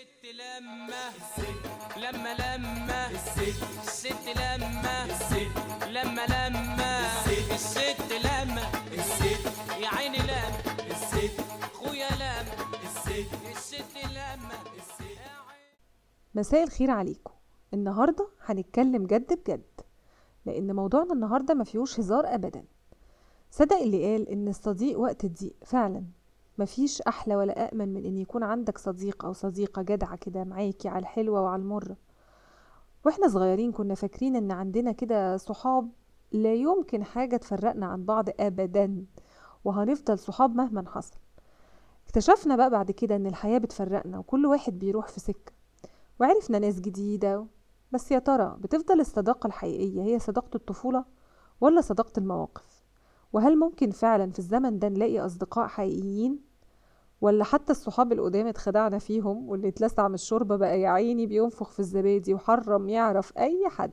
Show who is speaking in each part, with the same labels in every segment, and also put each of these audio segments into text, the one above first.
Speaker 1: الست لما لما لما الست لما لما لما الست لما الست يا عيني لما الست خويا لما الست الست لما
Speaker 2: مساء الخير عليكم. النهاردة هنتكلم جد بجد لأن موضوعنا النهاردة ما فيهوش هزار أبدا. صدق اللي قال إن الصديق وقت الضيق فعلا. مفيش أحلى ولا أأمن من إن يكون عندك صديق أو صديقة جدعة كده معاكي على الحلوة وعلى المرة وإحنا صغيرين كنا فاكرين إن عندنا كده صحاب لا يمكن حاجة تفرقنا عن بعض أبدا وهنفضل صحاب مهما حصل. اكتشفنا بقى بعد كده إن الحياة بتفرقنا وكل واحد بيروح في سكة. وعرفنا ناس جديدة بس يا ترى بتفضل الصداقة الحقيقية هي صداقة الطفولة ولا صداقة المواقف؟ وهل ممكن فعلا في الزمن ده نلاقي أصدقاء حقيقيين؟ ولا حتى الصحاب القدام اتخدعنا فيهم واللي اتلسع من الشوربة بقى يا عيني بينفخ في الزبادي وحرم يعرف أي حد.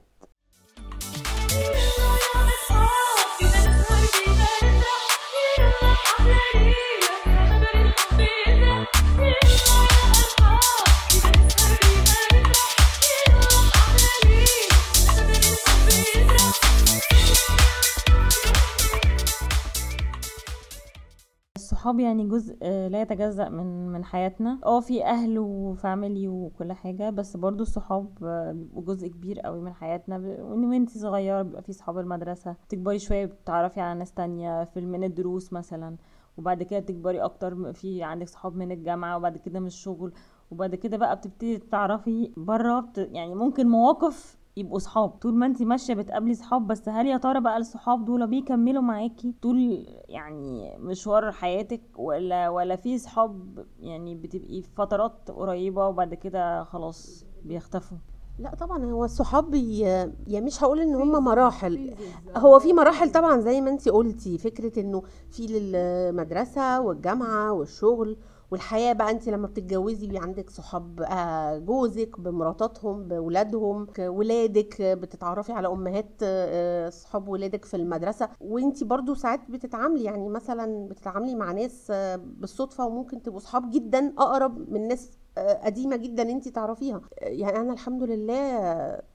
Speaker 3: الصحاب يعني جزء آه، لا يتجزأ من من حياتنا. آه في أهل وفاميلي وكل حاجة بس برضو الصحاب آه، جزء كبير قوي من حياتنا. وإن وانتي صغيرة بيبقى في صحاب المدرسة. تكبري شوية بتتعرفي على ناس تانية في من الدروس مثلا. وبعد كده تكبري أكتر في عندك صحاب من الجامعة وبعد كده من الشغل. وبعد كده بقى بتبتدي تعرفي بره. يعني ممكن مواقف يبقوا صحاب. طول ما انت ماشية بتقابلي صحاب بس هل يا ترى بقى الصحاب دول بيكملوا معاكي طول يعني مشوار حياتك؟ ولا ولا في صحاب يعني بتبقي في فترات قريبة وبعد كده خلاص بيختفوا؟
Speaker 4: لا طبعا هو الصحاب يعني مش هقول إن هم مراحل. هو في مراحل طبعا زي ما انت قلتي فكرة إنه في للمدرسة والجامعة والشغل. والحياة بقى انت لما بتتجوزي بيبقى عندك صحاب بقى جوزك بمراتاتهم بولادهم ولادك بتتعرفي على أمهات آه، صحاب ولادك في المدرسة. وانت برضو ساعات بتتعاملي يعني مثلا بتتعاملي مع ناس آه، بالصدفة وممكن تبقوا صحاب جدا أقرب من ناس آه، قديمة جدا أنت تعرفيها. يعني أنا الحمد لله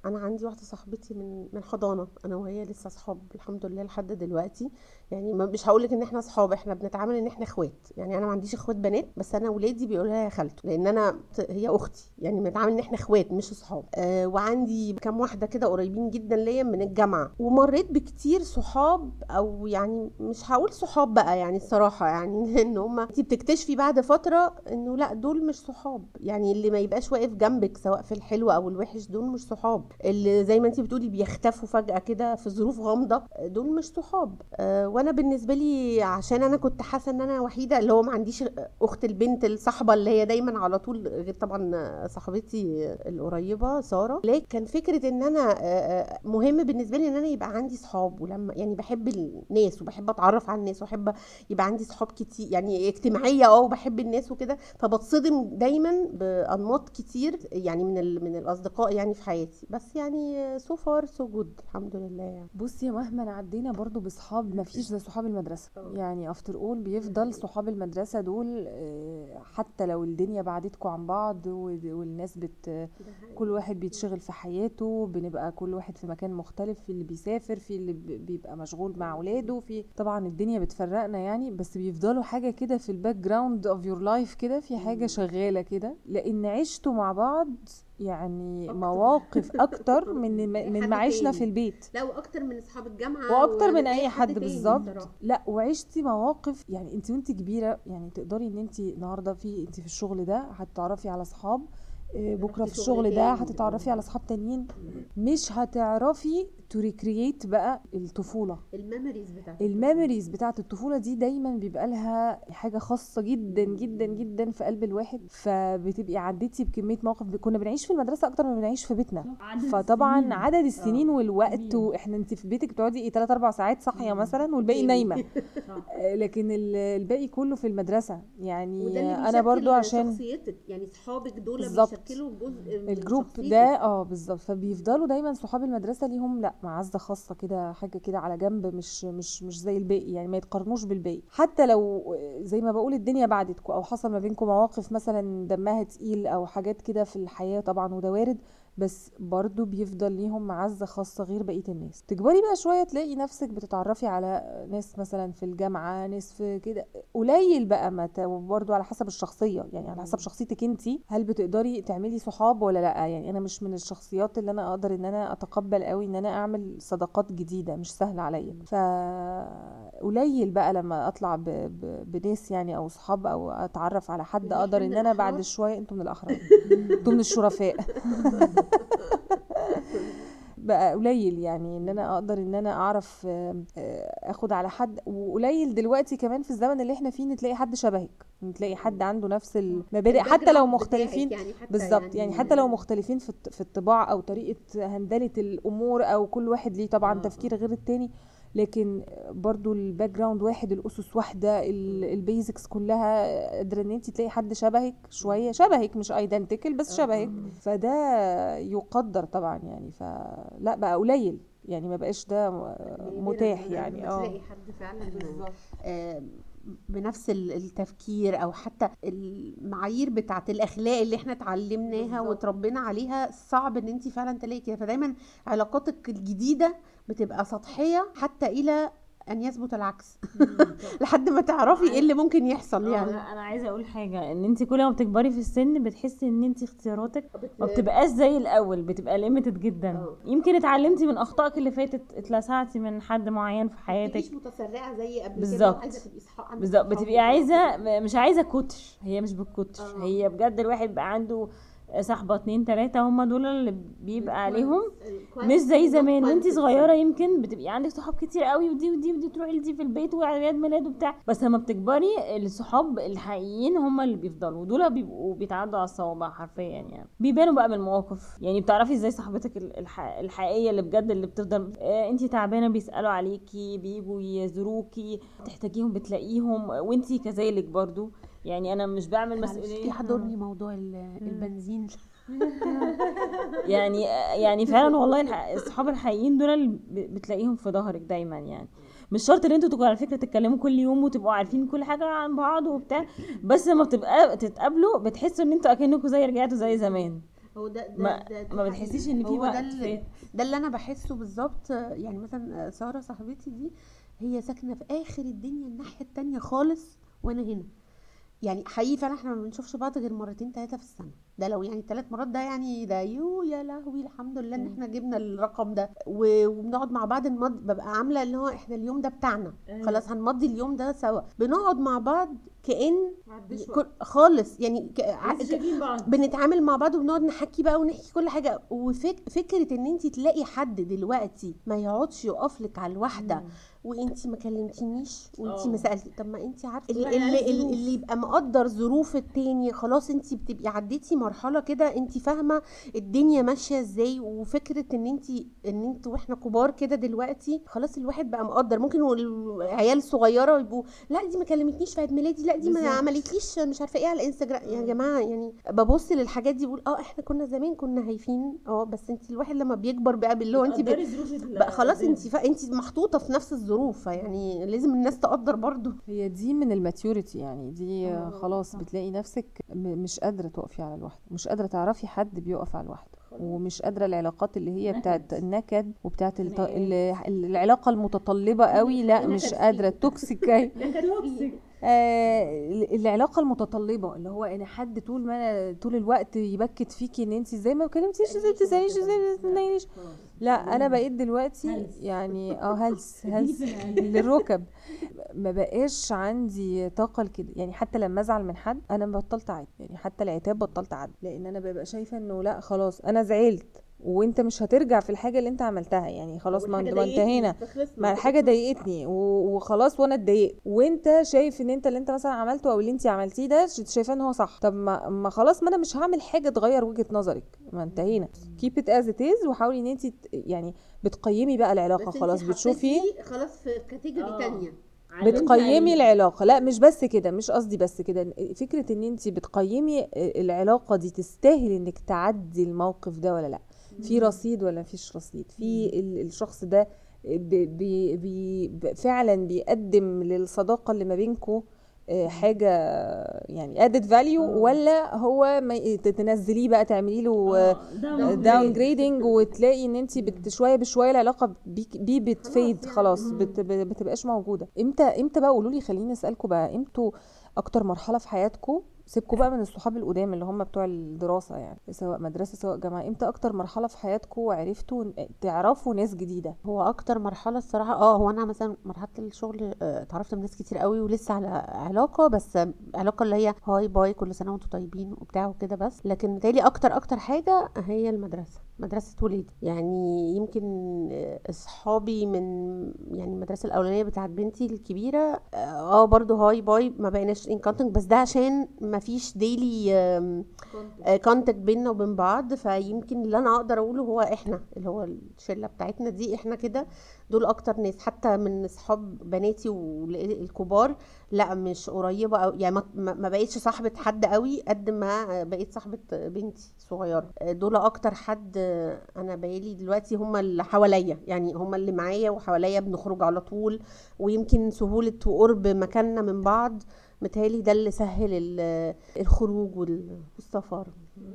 Speaker 4: أنا عندي واحدة صاحبتي من من حضانة. أنا وهي لسه صحاب الحمد لله لحد دلوقتي. يعني مش هقول لك إن إحنا صحاب إحنا بنتعامل إن إحنا إخوات. يعني أنا ما عنديش إخوات بنات بس أنا ولادي بيقولوا لها يا خالته لأن أنا هي أختي. يعني بنتعامل إن إحنا إخوات مش صحاب. آه وعندي كام واحدة كده قريبين جدا ليا من الجامعة. ومريت بكتير صحاب أو يعني مش هقول صحاب بقى يعني الصراحة. يعني إن هم أنت بتكتشفي بعد فترة إنه لأ دول مش صحاب. يعني اللي ما يبقاش واقف جنبك سواء في الحلو أو الوحش دول مش صحاب. اللي زي ما انت بتقولي بيختفوا فجأة كده في ظروف غامضة دول مش صحاب. آه وأنا بالنسبة لي عشان أنا كنت حاسة إن أنا وحيدة اللي هو ما عنديش أخت البنت الصاحبة اللي هي دايما على طول غير طبعا صاحبتي القريبة سارة. لكن كان فكرة إن أنا آه، آه، مهم بالنسبة لي إن أنا يبقى عندي صحاب. ولما يعني بحب الناس وبحب أتعرف على الناس وأحب يبقى عندي صحاب كتير يعني اجتماعية آه وبحب الناس وكده. فبتصدم دايما بأنماط كتير يعني من ال- من الأصدقاء يعني في حياتي. بس يعني so far so good الحمد لله يعني.
Speaker 2: بصي مهما عدينا برضو بصحاب ما فيش زي صحاب المدرسة. يعني after all بيفضل صحاب المدرسة دول آه، حتى لو الدنيا بعدتكم عن بعض وال- والناس بت كل واحد بيتشغل في حياته بنبقى كل واحد في مكان مختلف في اللي بيسافر في اللي بيبقى مشغول مع اولاده في طبعا الدنيا بتفرقنا يعني بس بيفضلوا حاجة كده في ال background of your life كده في حاجة شغالة كده. لأن عشتوا مع بعض يعني
Speaker 4: أكتر.
Speaker 2: مواقف أكتر من من ما عشنا. في البيت
Speaker 4: لا وأكتر من أصحاب الجامعة
Speaker 2: وأكتر من أي حد بالظبط. لا وعشتي مواقف يعني انت وانت كبيرة يعني تقدري إن انت النهارده في انت في الشغل ده هتتعرفي على أصحاب آه، بكرة في الشغل
Speaker 4: شغل
Speaker 2: ده. هتتعرفي على أصحاب تانيين مش هتعرفي ت recreate بقى الطفولة.
Speaker 4: ال memories بتاعت
Speaker 2: ال memories بتاعت الطفولة دي دايما بيبقى لها حاجة خاصة جدا جدا جدا في قلب الواحد. فبتبقي عديتي بكمية مواقف كنا بنعيش في المدرسة أكتر ما بنعيش في بيتنا. فطبعا عدد السنين والوقت وإحنا انت في بيتك بتقعدي إيه 3 4 ساعات صاحية مثلا والباقي نايمة. آه، لكن ال- الباقي كله في المدرسة. يعني أنا برضو عشان
Speaker 4: شخصيتك. يعني صحابك دول. بيشكلوا جزء
Speaker 2: الجروب. ده آه بالظبط. فبيفضلوا دايما صحاب المدرسة ليهم لأ. معزة خاصة كده حاجة كده على جنب مش مش مش زي الباقي يعني ما يتقارنوش بالباقي. حتى لو زي ما بقول الدنيا بعدتكم أو حصل ما بينكم مواقف مثلا دمها تقيل أو حاجات كده في الحياة طبعا وده وارد بس برضو بيفضل ليهم معزة خاصة غير بقية الناس. تكبري بقى شوية تلاقي نفسك بتتعرفي على ناس مثلا في الجامعة ناس في كده. قليل بقى ما برضو على حسب الشخصية. يعني على حسب شخصيتك انتي. هل بتقدري تعملي صحاب ولا لأ؟ يعني أنا مش من الشخصيات اللي أنا أقدر إن أنا أتقبل قوي إن أنا أعمل صداقات جديدة مش سهل عليا. فقليل بقى لما أطلع ب... ب... بناس يعني أو صحاب أو أتعرف على حد أقدر
Speaker 4: إن
Speaker 2: أنا بعد؟ شوية أنتوا من الأحرار. أنتوا من الشرفاء. بقى قليل يعني إن أنا أقدر إن أنا أعرف آه، آخد على حد. وقليل دلوقتي كمان في الزمن اللي إحنا فيه إن تلاقي حد شبهك. إن تلاقي حد عنده نفس المبادئ حتى لو مختلفين
Speaker 4: يعني
Speaker 2: بالظبط يعني حتى لو مختلفين في الط- في الطباع أو طريقة handle ة الأمور أو كل واحد ليه طبعا
Speaker 4: آه،
Speaker 2: تفكير غير التاني. لكن برضو ال background واحد الأسس واحدة ال- ال basics كلها قادرة إن انت تلاقي حد شبهك شوية. شبهك مش ايدنتيكال بس شبهك. فده يقدر طبعا يعني. فلا بقى قليل يعني. ما بقاش ده متاح يعني. آه.
Speaker 4: تلاقي حد فعلا آه، بنفس ال- التفكير أو حتى المعايير بتاعت الأخلاق اللي إحنا اتعلمناها
Speaker 2: بالظبط.
Speaker 4: وتربينا عليها صعب إن انت فعلا تلاقي كده. فدايما علاقاتك الجديدة بتبقى سطحية حتى إلى أن يثبت العكس. لحد ما تعرفي إيه اللي ممكن يحصل
Speaker 3: يعني. أنا عايزة أقول حاجة إن أنت كل ما بتكبري في السن بتحسي إن أنت اختياراتك ما بتبقاش زي الأول بتبقى ليميتد جدا. يمكن اتعلمتي من أخطائك اللي فاتت اتلسعتي من حد معين في حياتك.
Speaker 4: متبقيش متسرعة زي قبل كده
Speaker 3: بالظبط. بالظبط. بتبقي عايزة مش عايزة كتر هي مش بالكتر
Speaker 4: آه.
Speaker 3: هي بجد الواحد بقى عنده صاحبة اتنين تلاتة هم دول اللي بيبقى عليهم. مش زي زمان. وانتي صغيرة يمكن بتبقي عندك صحاب كتير قوي ودي ودي ودي تروحي لدي في البيت وعيد ميلاد وبتاع. بس لما بتكبري الصحاب الحقيقيين هم اللي بيفضلوا. ودول بيبقوا بيتعدوا على الصوابع حرفيا يعني. بيبانوا بقى من المواقف يعني بتعرفي إزاي صاحبتك ال- الح... الحقيقية اللي بجد اللي بتفضل آه انتي تعبانة بيسألوا عليكي بيجوا يزوروكي تحتاجيهم بتلاقيهم. وانتي كذلك برضو. يعني أنا مش بعمل مسؤولية.
Speaker 4: يحضرني موضوع ال- البنزين.
Speaker 3: يعني يعني فعلا والله الصحاب الحقيقيين دول بتلاقيهم في ظهرك دايما يعني. مش شرط إن أنتوا تبقوا على فكرة تتكلموا كل يوم وتبقوا عارفين كل حاجة عن بعض وبتاع بس لما بتبقى تتقابلوا بتحسوا إن أنتوا أكنكم زي رجعتوا زي زمان.
Speaker 4: هو ده ده
Speaker 3: ما-
Speaker 4: ده
Speaker 3: ما بتحسيش إن في
Speaker 4: ده
Speaker 3: وقت
Speaker 4: اللي-
Speaker 3: فات.
Speaker 4: ده اللي أنا بحسه بالظبط يعني مثلا سارة صاحبتي دي هي ساكنة في آخر الدنيا الناحية التانية خالص وأنا هنا. يعني حقيقي فعلا إحنا ما بنشوفش بعض غير مرتين ثلاثة في السنة. ده لو يعني ثلاث مرات ده يعني ده يو يا لهوي الحمد لله إن إحنا جبنا الرقم ده. وبنقعد مع بعض نمضي ببقى عاملة اللي هو إحنا اليوم ده بتاعنا. خلاص هنمضي اليوم ده سوا. بنقعد مع بعض كأن كل- خالص. يعني بنتعامل مع بعض وبنقعد نحكي بقى ونحكي كل حاجة. وفكره إن انت تلاقي حد دلوقتي ما يقعدش يقف لك على الواحدة وانت ما كلمتنيش وانت ما
Speaker 3: آه.
Speaker 4: سألتي. طب ما انت
Speaker 3: عارفة
Speaker 4: اللي, اللي. اللي يبقى مقدر ظروف التاني خلاص انت بتبقي عديتي مرحلة كده انت فاهمة الدنيا ماشية إزاي وفكرة ان انت ان انت وإحنا كبار كده دلوقتي خلاص الواحد بقى مقدر ممكن العيال الصغيرة يبقوا لا دي ما كلمتنيش في عيد ميلادي لا دي ما. عملتليش مش عارفة إيه على الانستجرام يا جماعة يعني ببص للحاجات دي بقول آه إحنا كنا زمان كنا هايفين آه بس انت الواحد لما بيكبر بقى باللي هو انت. بقى خلاص انت ف... انت محطوطة في نفس الظروف فيعني لازم الناس تقدر برضو
Speaker 2: هي دي من ال maturity يعني دي
Speaker 3: آه،
Speaker 2: خلاص. بتلاقي نفسك مش قادرة تقفي على الواحدة مش قادرة تعرفي حد بيقف على الواحدة ومش قادرة العلاقات اللي هي بتاعت
Speaker 3: نكد.
Speaker 2: النكد وبتاعت الت...
Speaker 3: خناقات.
Speaker 2: ال- العلاقة المتطلبة قوي لا مش قادرة ال toxic أي. آه العلاقة المتطلبة اللي هو إن حد طول ما أنا طول الوقت يبكت فيكي إن انت إزاي ما كلمتيش إزاي ما بتساليش إزاي ما بتساليش لا أنا بقيت دلوقتي. يعني آه هلس هلس للركب. ما بقاش عندي طاقة لكده. يعني حتى لما أزعل من حد أنا بطلت اعد يعني حتى العتاب بطلت اعد لأن أنا ببقى شايفة إنه لا خلاص أنا زعلت. وانت مش هترجع في الحاجة اللي انت عملتها. يعني خلاص ما انتهينا ما الحاجة ضايقتني. وخلاص وأنا اتضايقت. وانت شايف ان انت اللي انت مثلا عملته أو اللي انت عملتيه ده شايفاه ان هو صح. طب ما, ما خلاص ما أنا مش هعمل حاجة تغير وجهة نظرك. ما انتهينا keep it as it is وحاولي ان انت يعني بتقيمي بقى العلاقة. خلاص بتشوفي
Speaker 4: خلاص في category
Speaker 3: آه.
Speaker 4: تانية.
Speaker 2: بتقيمي العلاقة. لا مش بس كده مش قصدي بس كده. فكرة ان انت بتقيمي العلاقة دي تستاهل انك تعدي الموقف ده ولا لا. في رصيد ولا مفيش رصيد؟ في ال- الشخص ده بي بي فعلا بيقدم للصداقة اللي ما بينكم حاجة يعني add value ولا هو ما تنزليه بقى تعملي له downgrading وتلاقي إن انت بت شوية بشوية العلاقة بيه بتفيد خلاص بت بتبقاش موجودة. إمتى إمتى بقى؟ قولوا لي خليني اسالكم بقى إمتى أكتر مرحلة في حياتكم سيبكوا بقى من الصحاب القدام اللي هم بتوع الدراسة يعني سواء مدرسة سواء جامعة. إمتى أكتر مرحلة في حياتكم عرفتوا تعرفوا ناس جديدة؟
Speaker 4: هو أكتر مرحلة الصراحة آه هو أنا مثلا مرحلة الشغل آه، اتعرفت من ناس كتير قوي ولسه على علاقة بس علاقة اللي هي hi bye كل سنة وأنتم طيبين وبتاع وكده بس. لكن متهيألي أكتر أكتر حاجة هي المدرسة. مدرسة ولادي يعني يمكن أصحابي من يعني المدرسة الأولانية بتاعت بنتي الكبيرة آه آه، برضو hi bye ما بقيناش in contact بس ده عشان ما فيش daily contact بيننا وبين بعض. فيمكن اللي أنا أقدر أقوله هو إحنا اللي هو الشلة بتاعتنا دي إحنا كده دول أكتر ناس. حتى من أصحاب بناتي والكبار لا مش قريبة أو يعني ما- بقيتش صاحبة حد قوي قد ما بقيت صاحبة بنتي صغيرة. دول أكتر حد أنا بقالي دلوقتي هم اللي حواليا. يعني هم اللي معايا وحواليا بنخرج على طول ويمكن سهولة وقرب مكاننا من بعض متهيألي ده اللي سهل ال- الخروج وال- والسفر.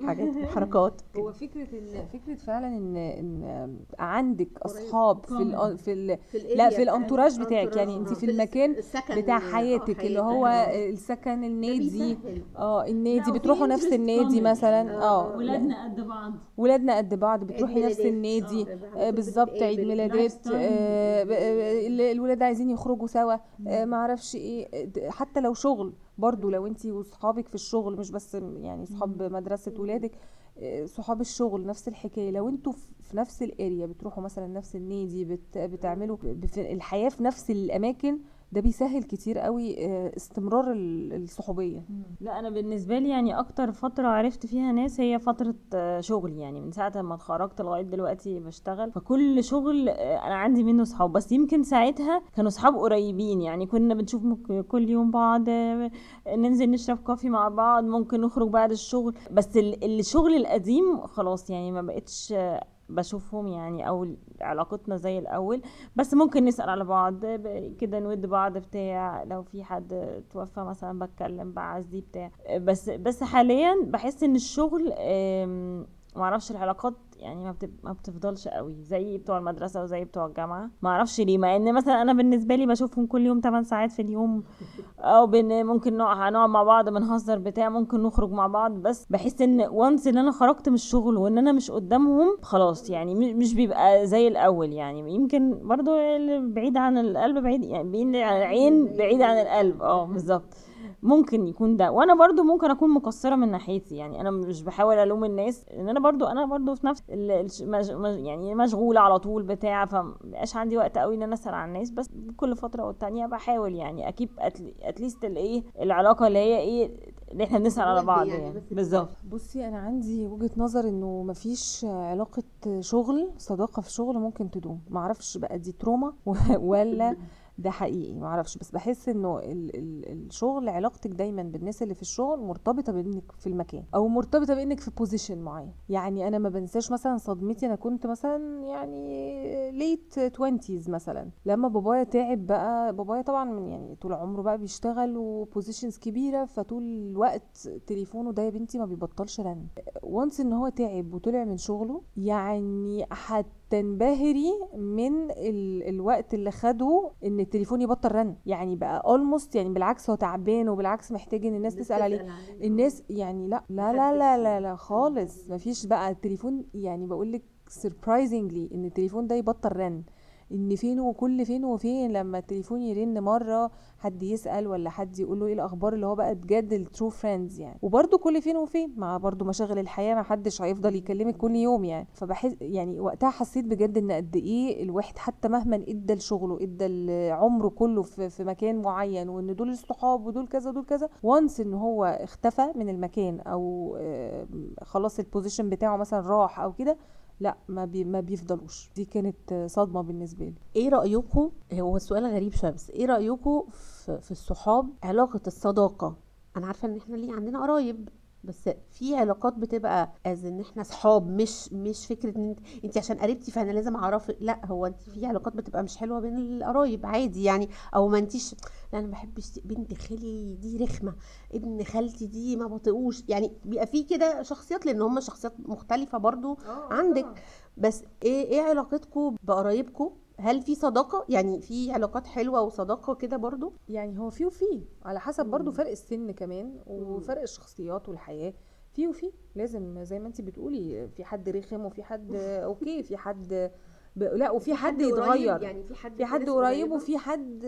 Speaker 4: حاجات الحركات
Speaker 2: هو فكرة ان فكرة فعلا إن إن عندك أصحاب في ال في ال لا في الانتوراج بتاعك يعني أنت في المكان بتاع حياتك اللي هو السكن النادي. آه النادي. بتروحوا نفس النادي مثلا؟ آه
Speaker 3: ولادنا قد بعض.
Speaker 2: ولادنا قد بعض. بتروحي نفس. النادي.
Speaker 4: آه،
Speaker 2: آه، بالظبط عيد ميلادات آه، آه، الولاد عايزين يخرجوا سوا. آه، ما أعرفش إيه. حتى لو شغل برضو لو انت وصحابك في الشغل مش بس يعني صحاب مدرسة ولادك آه، صحاب الشغل نفس الحكاية. لو أنتوا في نفس الاريا بتروحوا مثلا نفس النادي بت بتعملوا الحياة في نفس الأماكن ده بيسهل كتير قوي آه، استمرار ال- الصحوبية.
Speaker 3: لا أنا بالنسبة لي يعني أكتر فترة عرفت فيها ناس هي فترة آه، شغلي يعني من ساعة ما اتخرجت لغاية دلوقتي بشتغل. فكل شغل آه، أنا عندي منه صحاب. بس يمكن ساعتها كانوا صحاب قريبين. يعني كنا بنشوف كل يوم بعض ننزل نشرب كوفي مع بعض ممكن نخرج بعد الشغل. بس ال- الشغل القديم خلاص يعني ما بقتش بشوفهم يعني أو علاقتنا زي الأول بس ممكن نسأل على بعض كده نود بعض بتاع لو في حد توفى مثلا بتكلم بعزي بتاع. بس بس حاليا بحس إن الشغل آم، معرفش العلاقات يعني ما, بتب... ما بتفضلش قوي زي بتوع المدرسة وزي بتوع الجامعة. معرفش ليه مع ان مثلا أنا بالنسبة لي بشوفهم كل يوم 8 ساعات في اليوم. أو بن... ممكن نقعد هنقعد مع بعض بنهزر بتاع ممكن نخرج مع بعض. بس بحس ان وانس ان أنا خرجت من الشغل وان أنا مش قدامهم خلاص يعني مش بيبقى زي الأول يعني. يمكن برضو بعيد عن القلب بعيد يعني بعيد عن العين بعيد عن القلب. آه بالظبط. ممكن يكون ده. وأنا برضو ممكن أكون مقصرة من ناحيتي. يعني أنا مش بحاول ألوم الناس ان أنا برضو أنا برضو في نفس. يعني مشغولة على طول بتاع فمبقاش عندي وقت قوي إن أنا أسأل عن الناس. بس كل فترة والتانية بحاول يعني أ keep at least الايه العلاقة اللي هي إيه اللي إحنا بنسأل على بعض
Speaker 4: يعني.
Speaker 3: يعني.
Speaker 4: بس
Speaker 3: بالظبط.
Speaker 2: بصي أنا عندي وجهة نظر إنه مفيش علاقة شغل صداقة في شغل ممكن تدوم. معرفش بقى دي تروما ولا ده حقيقي معرفش بس بحس انه ال ال الشغل علاقتك دايما بالناس اللي في الشغل مرتبطة بإنك في المكان أو مرتبطة بإنك في position معين. يعني أنا ما بنساش مثلا صدمتي أنا كنت مثلا يعني late 20 مثلا لما بابايا تعب بقى بابايا طبعا من يعني طول عمره بقى بيشتغل و positions كبيرة فطول الوقت تليفونه ده يا بنتي ما بيبطلش رن. و once إن هو تعب وطلع من شغله يعني هتنبهري من ال الوقت اللي خده إن التليفون يبطل رن. يعني بقى almost يعني بالعكس هو تعبان وبالعكس محتاج إن الناس تسأل عليه. الناس يعني لا لا لا لا لا, لا خالص. مفيش بقى التليفون يعني بقول لك surprisingly إن التليفون ده يبطل رن. إن فين وكل فين وفين لما التليفون يرن مرة حد يسأل ولا حد يقول له إيه الأخبار اللي هو بقى بجد ال true friends يعني. وبرده كل فين وفين مع برده مشاغل الحياة ما حدش هيفضل يكلمك كل يوم يعني. فبحس يعني وقتها حسيت بجد إن قد إيه الواحد حتى مهما إدى لشغله إدى عمره كله في, في مكان معين وإن دول الصحاب ودول كذا ودول كذا و once إن هو اختفى من المكان أو آه، خلاص ال position بتاعه مثلا راح أو كده لا ما بي ما بيفضلوش. دي كانت صدمة بالنسبة لي.
Speaker 4: إيه رايكم هو السؤال غريب بس إيه رايكم في, في الصحاب؟ علاقة الصداقة. أنا عارفة إن إحنا ليه عندنا قرايب.
Speaker 5: بس في علاقات بتبقى as in إحنا صحاب مش مش فكرة إن أنت أنت عشان قريبتي فأنا لازم اعرفك لا هو أنت في علاقات بتبقى مش حلوة بين القرايب عادي يعني. أو ما أنتيش لا أنا ما بحبش بنت خالي دي رخمة ابن خالتي دي ما بطيقوش. يعني بيبقى في كده شخصيات لأن هم شخصيات مختلفة برضو عندك. بس إيه إيه علاقتكم بقرايبكم هل في صداقة يعني في علاقات حلوة وصداقة كده برضو
Speaker 2: يعني هو في وفي على حسب برضو. فرق السن كمان وفرق الشخصيات والحياة في وفي لازم زي ما انت بتقولي في حد رخم وفي حد أوكي في حد. لا وفي حد يتغير
Speaker 5: يعني في حد
Speaker 2: في حد قريب وفي حد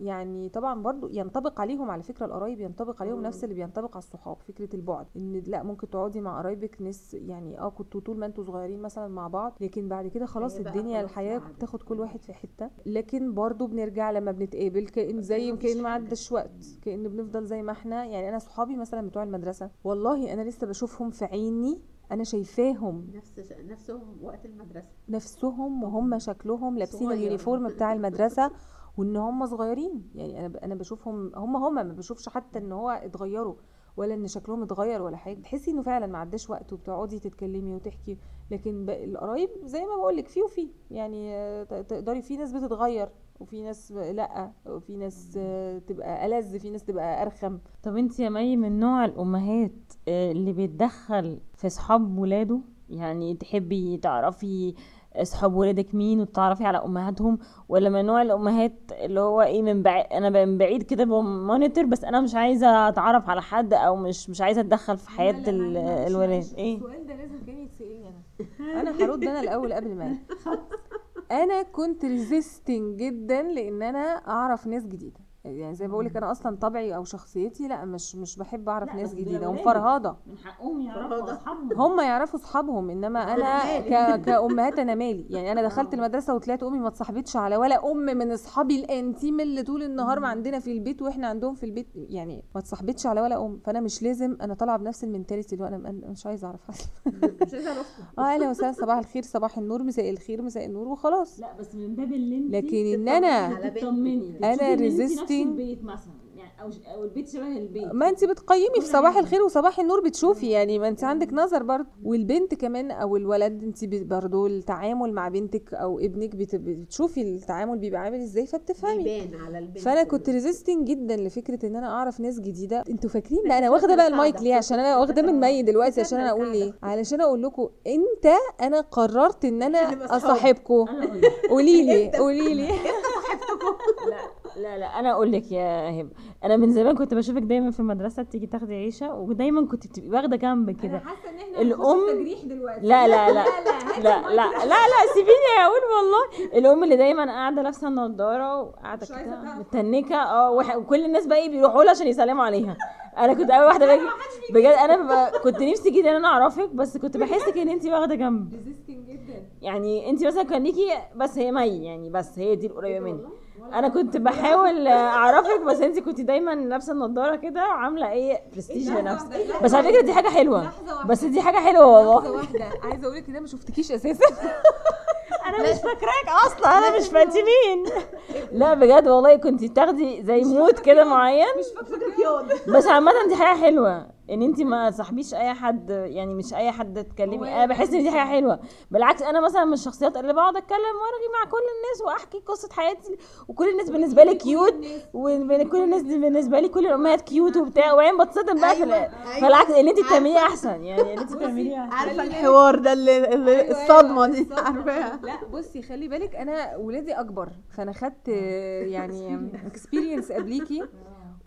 Speaker 2: يعني طبعا برضو ينطبق عليهم على فكرة القرايب ينطبق عليهم
Speaker 5: مم.
Speaker 2: نفس اللي بينطبق على الصحاب فكرة البعد إن لا ممكن تقعدي مع قرايبك ناس يعني آه كنتوا طول ما أنتوا صغيرين مثلا مع بعض لكن بعد كده خلاص الدنيا
Speaker 5: الحياة.
Speaker 2: بتاخد كل واحد في حتة لكن برضو بنرجع لما بنتقابل كأن زي كأن ما. عداش وقت كأن بنفضل زي ما إحنا يعني أنا صحابي مثلا بتوع المدرسة والله أنا لسه بشوفهم في عيني أنا شايفاهم
Speaker 5: نفس نفسهم وقت المدرسة.
Speaker 2: نفسهم وهم شكلهم لابسين. اليونيفورم بتاع المدرسة وإن هم صغيرين. يعني أنا أنا بشوفهم هم هم ما بشوفش حتى إن هو اتغيروا ولا إن شكلهم اتغير ولا حاجة. تحسي إنه فعلا ما عداش وقت وبتقعدي تتكلمي وتحكي. لكن القرايب زي ما بقول لك في وفي يعني تقدري في ناس بتتغير. وفي ناس لأ وفي ناس تبقى ألذ في ناس تبقى أرخم.
Speaker 3: طب انت يا مي من نوع الأمهات آه، اللي بيتدخل في صحاب ولاده؟ يعني تحبي تعرفي اصحاب ولادك مين وتعرفي على أمهاتهم؟ ولا من نوع الأمهات اللي هو إيه من بعيد أنا من بعيد كده ب monitor بس أنا مش عايزة أتعرف على حد أو مش مش عايزة أتدخل في حياة ال- الولاد؟ إيه؟
Speaker 2: السؤال ده لازم كان يتسألني أنا. أنا هرد أنا الأول قبل ما أنا كنت resisting جدا لأن أنا أعرف ناس جديدة. يعني زي ما بقول لك أنا أصلا طبعي أو شخصيتي لأ مش مش بحب
Speaker 3: أعرف
Speaker 2: ناس
Speaker 3: جديدة.
Speaker 2: ومفرهده
Speaker 3: من حقهم
Speaker 5: يعرفوا
Speaker 3: أصحابهم.
Speaker 2: هم يعرفوا أصحابهم إنما أنا ك... كأمهات أنا مالي. يعني أنا دخلت المدرسة وطلعت أمي ما اتصاحبتش على ولا أم من أصحابي الأنتيم اللي طول النهار ما عندنا في البيت وإحنا عندهم في البيت. يعني ما اتصاحبتش على ولا أم. فأنا مش لازم أنا طالعة بنفس المنتاليتي اللي أنا مش عايزة أعرف حد.
Speaker 5: مش عايزة
Speaker 2: آه أهلا وسهلا. صباح الخير صباح النور. مساء الخير مساء النور وخلاص.
Speaker 3: لأ بس من باب اللي انت
Speaker 2: لكن ان أنا
Speaker 5: على بنتك.
Speaker 3: البيت مثلا يعني أو أو البيت شبه البيت.
Speaker 2: ما أنت بتقيمي في صباح. الخير وصباح النور بتشوفي يعني ما أنت عندك نظر برضه. والبنت كمان أو الولد أنت برضه التعامل مع بنتك أو ابنك بت- بتشوفي التعامل بيبقى عامل إزاي فبتفهمي.
Speaker 5: بيبان على البنت
Speaker 2: فأنا كنت resisting جدا لفكرة إن أنا أعرف ناس جديدة. أنتوا فاكرين بقى أنا واخدة بقى المايك ليه؟ عشان أنا واخدة من مي دلوقتي عشان أنا أقول ليه؟ علشان أقول لكم أنت أنا قررت
Speaker 3: إن أنا. أصاحبكم.
Speaker 2: قولي لي قولي لي.
Speaker 3: لا. لا لا أنا أقول لك يا هبة أنا من زمان كنت بشوفك دايما في المدرسة بتيجي تاخدي عيشة ودايما كنت بتبقي واخدة جنب كده.
Speaker 2: حاسة إن إحنا
Speaker 3: الأم-
Speaker 2: تجريح دلوقتي.
Speaker 3: لا لا لا لا لا لا لا سيبيني أقول والله. الأم اللي دايما قاعدة لابسة
Speaker 2: النضارة وقاعدة
Speaker 3: كده. متنكة آه وكل الناس بقى إيه بيروحوا لها عشان يسلموا عليها. أنا كنت أول واحدة باجي بجد أنا كنت نفسي جدا إن أنا أعرفك بس كنت بحسك إن انت واخدة جنب. يعني انت مثلا كان ليكي بس هي مي يعني بس هي دي القريبة مني. أنا كنت بحاول اعرفك بس انت كنت دايما لابسة النضارة كده وعامله إيه برستيج لنفسك. بس على فكرة دي
Speaker 2: حاجة حلوة.
Speaker 3: بس دي حاجة حلوة والله.
Speaker 2: واحدة. عايزة أقول لك إن أنا ما شفتكيش أساسا.
Speaker 3: أنا مش فاكراك أصلا. أنا مش فاكره مين؟ لا بجد والله كنت بتاخدي زي mode كده معين. بس عامة دي حاجة حلوة. إن انت ما تصاحبيش أي حد يعني مش أي حد تكلمي. أنا بحس إن دي حاجة حلوة. بالعكس أنا مثلا من الشخصيات اللي بقعد أتكلم وأرغي مع كل الناس وأحكي قصة حياتي. وكل الناس بالنسبة لي cute. وكل الناس بالنسبة لي كل الأمهات cute وبتاع. وبعدين بتصدم بقى في ال- فالعكس اللي انت بتعمليه أحسن. يعني اللي انت بتعمليه أحسن.
Speaker 5: عارفة الحوار ده اللي, اللي
Speaker 2: أيوة،
Speaker 5: الصدمة
Speaker 2: أيوة،
Speaker 5: دي. عارفاها.
Speaker 2: لا بصي خلي بالك أنا ولادي أكبر. فأنا خدت آه، يعني experience قبليكي.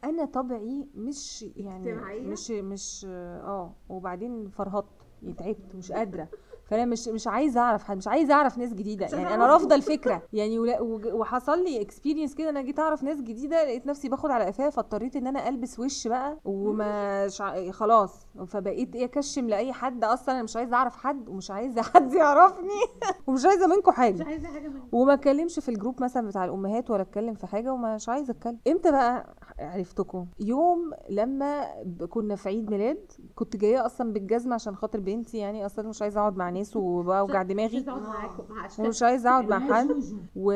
Speaker 2: أنا طبعي مش يعني
Speaker 5: اجتماعية؟
Speaker 2: مش مش آه وبعدين فرهطت يعني تعبت مش قادرة فانا مش مش عايزه اعرف حد مش عايزه اعرف ناس جديده. يعني أنا رافضة الفكرة. يعني وحصل لي experience كده أنا جيت اعرف ناس جديدة لقيت نفسي باخد على قفاها فاضطريت ان أنا البس وش بقى ومش ع- خلاص. فبقيت إيه اكشم لأي حد أصلا أنا مش عايزة أعرف حد ومش عايزة حد يعرفني ومش عايزة منكم حاجة.
Speaker 5: عايزة حاجة منك
Speaker 2: وما اتكلمش في الجروب مثلا بتاع الأمهات ولا اتكلم في حاجة ومش عايزة أتكلم. إمتى بقى عرفتكم؟ يوم لما كنا في عيد ميلاد كنت جاية أصلا بالجزمة عشان خاطر بنتي يعني أصلا مش عايزة أقعد مع ناس وبوجع دماغي. ومش عايزه اقعد مع حد. و...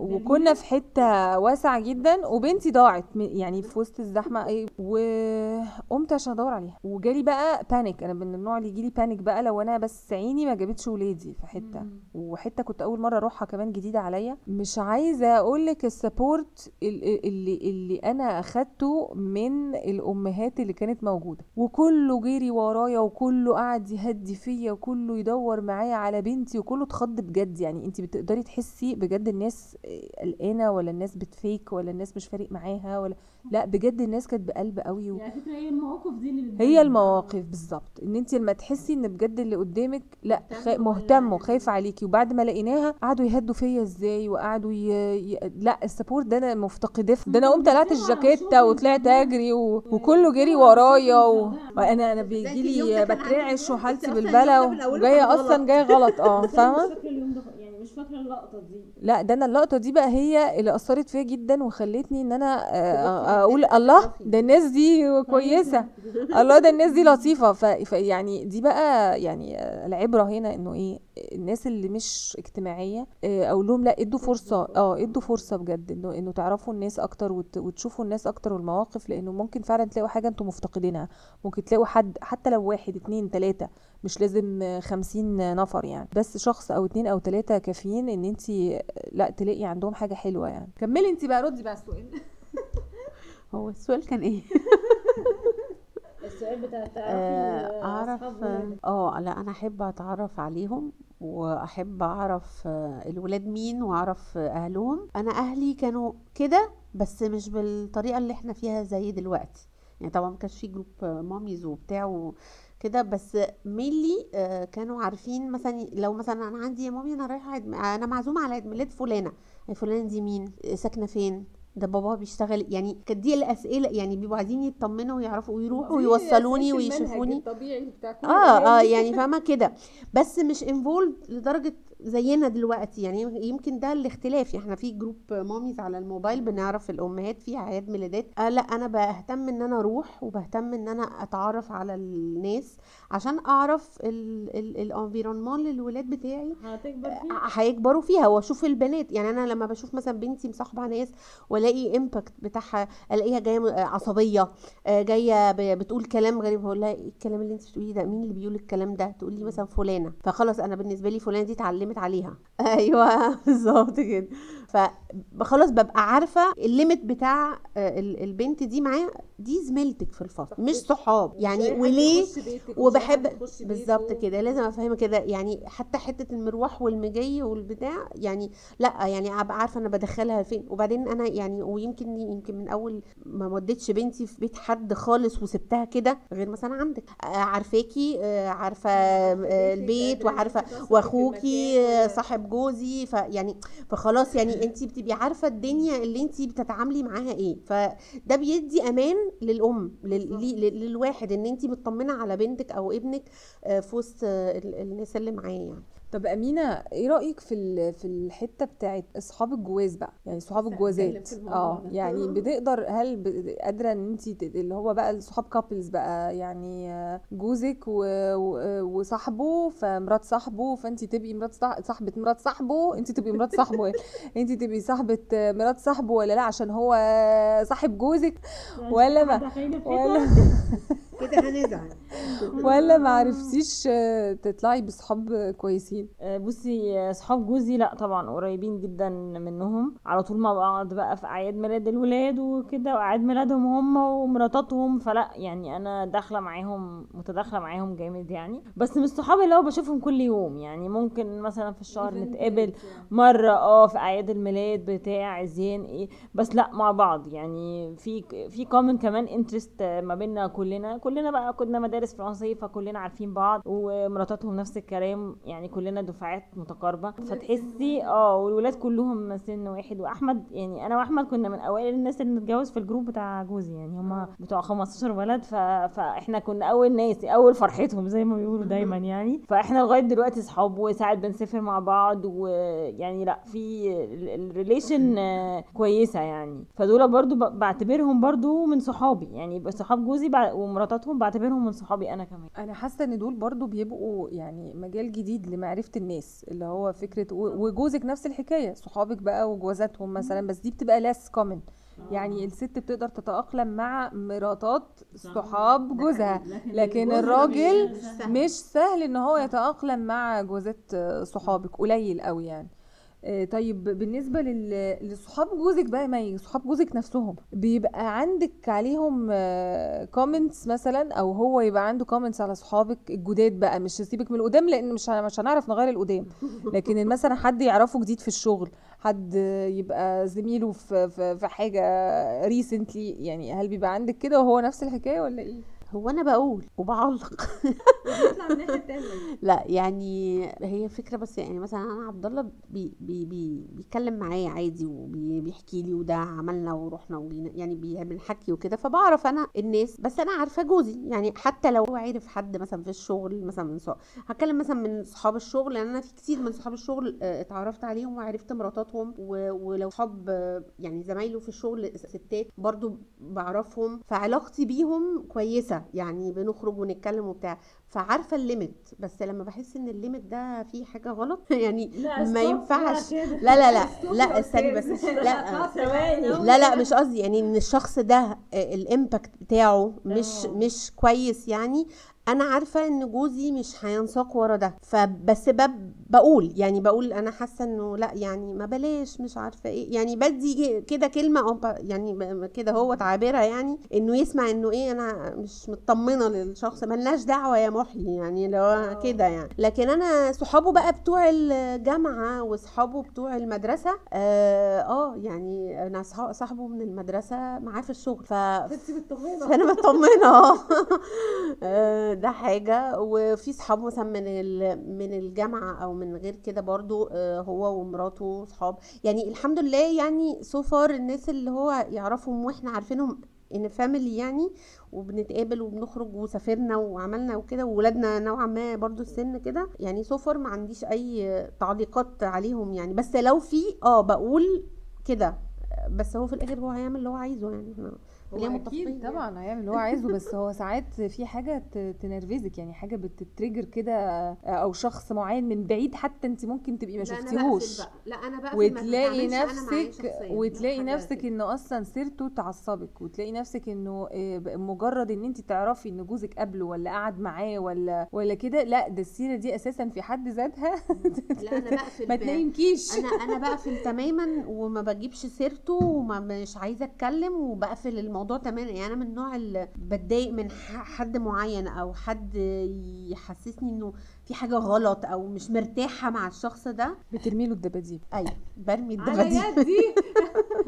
Speaker 2: وكنا في حتة واسعة جدا وبنتي ضاعت يعني في وسط الزحمة. إيه وقمت عشان أدور عليها. وجالي بقى panic أنا من النوع اللي يجيلي بانيك بقى لو أنا بس عيني ما جابتش ولادي في حتة. وحتة كنت أول مرة أروحها كمان جديدة عليا. مش عايزة أقول لك ال support ال- اللي اللي أنا أخدته من الأمهات اللي كانت موجودة. وكله جري ورايا وكله قعد يهدي فيا وكله يدور معايا على بنتي وكله اتخض بجد. يعني انت بتقدري تحسي بجد الناس آه، قلقانة ولا الناس بتفيك ولا الناس مش فارق معاها ولا لا بجد الناس كانت بقلب قوي و...
Speaker 3: يعني فكرة هي المواقف دي اللي
Speaker 2: هي المواقف بالظبط. إن انت لما تحسي إن بجد اللي قدامك لأ خ... مهتم وخايف عليكي وبعد ما لقيناها قعدوا يهدوا فيا إزاي؟ وقعدوا ي... ي... لأ السبورت ده أنا مفتقداه ده أنا قمت قلعت الجاكيته وطلعت أجري و... وكله جري ورايا و... وأنا أنا بيجي لي بترعش وحالتي بالبلا وجايه أصلا جاية غلط.
Speaker 3: آه فاهمة؟ يعني مش فاكرة اللقطة دي.
Speaker 2: لا ده أنا اللقطة دي بقى هي اللي أثرت فيا جدا وخلتني إن أنا آه، أقول الله ده الناس دي كويسة. الله ده الناس دي لطيفة. ف... ف يعني دي بقى يعني آه، العبرة هنا إنه إيه الناس اللي مش اجتماعية آه، أقول لهم لا إدوا فرصة. آه إدوا فرصة بجد إنه إنه تعرفوا الناس أكتر وت... وتشوفوا الناس أكتر والمواقف لأنه ممكن فعلا تلاقوا حاجة أنتم مفتقدينها. ممكن تلاقوا حد حتى لو واحد اتنين تلاتة مش لازم آه، خمسين نفر يعني. بس شخص أو اتنين أو تلاتة كافيين إن انت لأ تلاقي عندهم حاجة حلوة يعني. كملي انت بقى ردي بقى السؤال.
Speaker 4: هو السؤال كان إيه؟
Speaker 3: السؤال بتاع
Speaker 4: آه، أعرف آه لأ أنا أحب أتعرف عليهم وأحب أعرف آه، الولاد مين وأعرف آه، أهلهم. أنا أهلي كانوا كده بس مش بالطريقة اللي إحنا فيها زي دلوقتي. يعني طبعا ما كانش في جروب آه، mommies وبتاع وكده بس ميلي آه، كانوا عارفين مثلا لو مثلا أنا عندي يا mommy أنا رايحة عيد أنا معزومة على عيد ميلاد فلانة. فلانة دي مين؟ آه، ساكنة فين؟ ده بابا بيشتغل يعني كانت دي الأسئلة يعني بيبقوا عايزين يطمنوا ويعرفوا ويروحوا ويوصلوني ويشوفوني.
Speaker 2: الطبيعي بتاع
Speaker 4: آه آه يعني فاهمة كده. بس مش involved لدرجة زينا دلوقتي يعني يمكن ده الاختلاف. يعني إحنا في جروب mommies على الموبايل بنعرف الأمهات فيها اعياد ميلادات. آه لا أنا بهتم إن أنا أروح وبهتم إن أنا أتعرف على الناس عشان أعرف ال fr: environnement اللي ولاد بتاعي
Speaker 3: هتكبر
Speaker 4: آه، هيكبروا فيها وأشوف البنات. يعني أنا لما بشوف مثلا بنتي مصاحبة ناس وألاقي impact بتاعها ألاقيها جاية آه، عصبية آه، جاية بتقول كلام غريب بقول لها إيه الكلام اللي أنت بتقوليه ده؟ مين اللي بيقول الكلام ده؟ تقول لي مثلا فلانة. فخلاص أنا بالنسبة لي فلانة دي اتعلمت عليها. أيوه بالظبط كده. فخلاص ببقى عارفة ال limit بتاع آه، ال- البنت دي معايا دي زميلتك في الفصل مش صحاب. يعني وليه وبحب بالظبط كده. لازم افهمها كده. يعني حتى حتة المروح والمجي والبتاع يعني لأ يعني أبقى عارفة أنا بدخلها فين. وبعدين أنا يعني ويمكن يمكن من أول ما وديتش بنتي في بيت حد خالص وسبتها كده غير مثلا عندك. آه، عارفاكي آه، عارفة آه، البيت وعارفة واخوكي صاحب جوزي. فيعني فخلاص يعني انت بتبقي عارفة الدنيا اللي انت بتتعاملي معاها إيه. فده بيدي أمان للأم للواحد إن انت مطمنة على بنتك أو ابنك آه، في وسط آه، ال- الناس اللي معاه يعني.
Speaker 2: طب أمينة إيه رأيك في في الحتة بتاعت أصحاب الجواز بقى؟ يعني صحاب الجوازات. آه يعني بتقدر هل قادرة إن انت اللي هو بقى الصحاب كابلز بقى يعني جوزك وصاحبه فمرات صاحبه فانت تبقي مرات صاح- صاحبة مرات صاحبه انت تبقي مرات صاحبه. انت تبقي صاحبة مرات صاحبه ولا لأ؟ عشان هو صاحب جوزك ولا ما ولا
Speaker 5: كده هنزعل.
Speaker 2: ولا ما عرفتيش آه، تطلعي بصحاب كويسين؟
Speaker 3: آه، بصي صحاب جوزي لا طبعا قريبين جدا منهم. على طول مع بعض بقى في أعياد ميلاد الولاد وكده وأعياد ميلادهم هم ومراتاتهم. فلا يعني أنا داخلة معاهم متداخلة معاهم جامد يعني. بس مش صحابي اللي هو بشوفهم كل يوم. يعني ممكن مثلا في الشهر نتقابل مرة آه في أعياد الميلاد بتاع زين إيه. بس لا مع بعض. يعني في في كومن كمان انترست ما بيننا كلنا. كلنا بقى كنا مدارس فرنسية فكلنا عارفين بعض ومراتاتهم نفس الكلام يعني كلنا دفعات متقاربة. فتحسي آه والولاد كلهم سن واحد. وأحمد يعني أنا وأحمد كنا من أوائل الناس اللي نتجوز في الجروب بتاع جوزي يعني هما بتوع 15 ولد. ف... فإحنا كنا أول ناس أول فرحتهم زي ما بيقولوا دايما يعني. فإحنا لغاية دلوقتي صحاب وساعات بنسافر مع بعض ويعني لأ في الريليشن كويسة يعني. فدول برضو ب- بعتبرهم برضو من صحابي يعني صحاب جوزي بع- ومراتاتهم بعتبرهم من صحابي أنا كمان.
Speaker 2: أنا حاسة إن دول برضو بيبقوا يعني مجال جديد لمعرفة الناس اللي هو فكرة وجوزك نفس الحكاية صحابك بقى وجوازاتهم مثلا بس دي بتبقى less common. يعني الست بتقدر تتأقلم مع مراتات صحاب جوزها. لكن الراجل مش سهل. إن هو يتأقلم مع جوازات صحابك قليل قوي يعني. آه، طيب بالنسبة لل- لصحاب جوزك بقى ما ي- صحاب جوزك نفسهم بيبقى عندك عليهم comments مثلا أو هو يبقى عنده comments على صحابك الجداد بقى مش سيبك من القدام لأن مش مش هنعرف نغير القدام لكن مثلا حد يعرفه جديد في الشغل حد يبقى زميله في في, في حاجة recently يعني هل بيبقى عندك كده وهو نفس الحكاية ولا إيه؟
Speaker 4: هو أنا بقول وبعلق. لا يعني هي فكرة بس يعني مثلا أنا عبد الله بي بي بي بيتكلم معايا عادي وبيحكي لي وده عملنا ورحنا وجينا يعني بيعمل حكي وكده فبعرف أنا الناس بس أنا عارفة جوزي. يعني حتى لو هو عارف حد مثلا في الشغل مثلا من صحاب هتكلم مثلا من صحاب الشغل لأن أنا في كتير من صحاب الشغل آه، اتعرفت عليهم وعرفت مراتاتهم و- ولو صحاب يعني زمايله في الشغل ستات برضو بعرفهم فعلاقتي بيهم كويسة. يعني بنخرج ونتكلم وبتاع فعارفة ال limit بس لما بحس إن ال limit ده فيه حاجة غلط يعني ما ينفعش. لا لا لا لا استني بس. لا لا لا مش قصدي يعني إن الشخص ده ال impact بتاعه مش مش كويس يعني أنا عارفة إن جوزي مش هينساق ورا ده فبس بب بقول يعني بقول أنا حاسة إنه لأ يعني ما بلاش مش عارفة إيه يعني بدي كده كلمة يعني كده هو تعبيرها يعني إنه يسمع إنه إيه أنا مش مطمنة للشخص ملناش دعوة يا محي يعني لو كده يعني. لكن أنا صحابه بقى بتوع الجامعة واصحابه بتوع المدرسة آه, آه يعني أنا صاحبه من المدرسة معاه في الشغل ف فأنا مطمنه آه. آه، ده حاجة وفي صحابه مثلا من من الجامعة أو من غير كده برضو آه، هو ومراته صحاب. يعني الحمد لله يعني so far الناس اللي هو يعرفهم وإحنا عارفينهم en famille يعني وبنتقابل وبنخرج وسافرنا وعملنا وكده وولادنا نوعا ما برضو السن كده. يعني so far ما عنديش أي تعليقات عليهم يعني. بس لو في آه بقول كده. بس هو في الآخر هو هيعمل اللي هو عايزه يعني.
Speaker 2: هو
Speaker 4: متفقين
Speaker 2: أكيد
Speaker 4: يعني.
Speaker 2: طبعا هيعمل اللي هو عايزه بس هو ساعات في حاجة تنرفزك يعني حاجة بتتريجر كده أو شخص معين من بعيد حتى أنت ممكن تبقي ما شفتيهوش
Speaker 4: بقى. لا أنا ما
Speaker 2: وتلاقي نفسك. وتلاقي نفسك. إنه أصلا سيرته تعصبك وتلاقي نفسك إنه آه، مجرد إن أنت تعرفي إن جوزك قبله ولا قعد معاه ولا ولا كده لا ده السيرة دي أساسا في حد ذاتها
Speaker 4: لا أنا بقفل
Speaker 2: ما تنامكيش
Speaker 4: أنا أنا بقفل تماما وما بجيبش سيرته وما مش عايزة أتكلم وبقفل الموضوع تماما. يعني أنا من النوع اللي بتضايق من حد معين أو حد يحسسني إنه في حاجة غلط أو مش مرتاحة مع الشخص ده.
Speaker 2: بترمي له الدباديب.
Speaker 4: أيوه برمي الدباديب.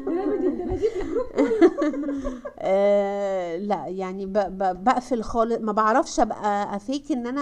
Speaker 4: لا يعني بقفل خالص ما بعرفش أبقى أفيك إن أنا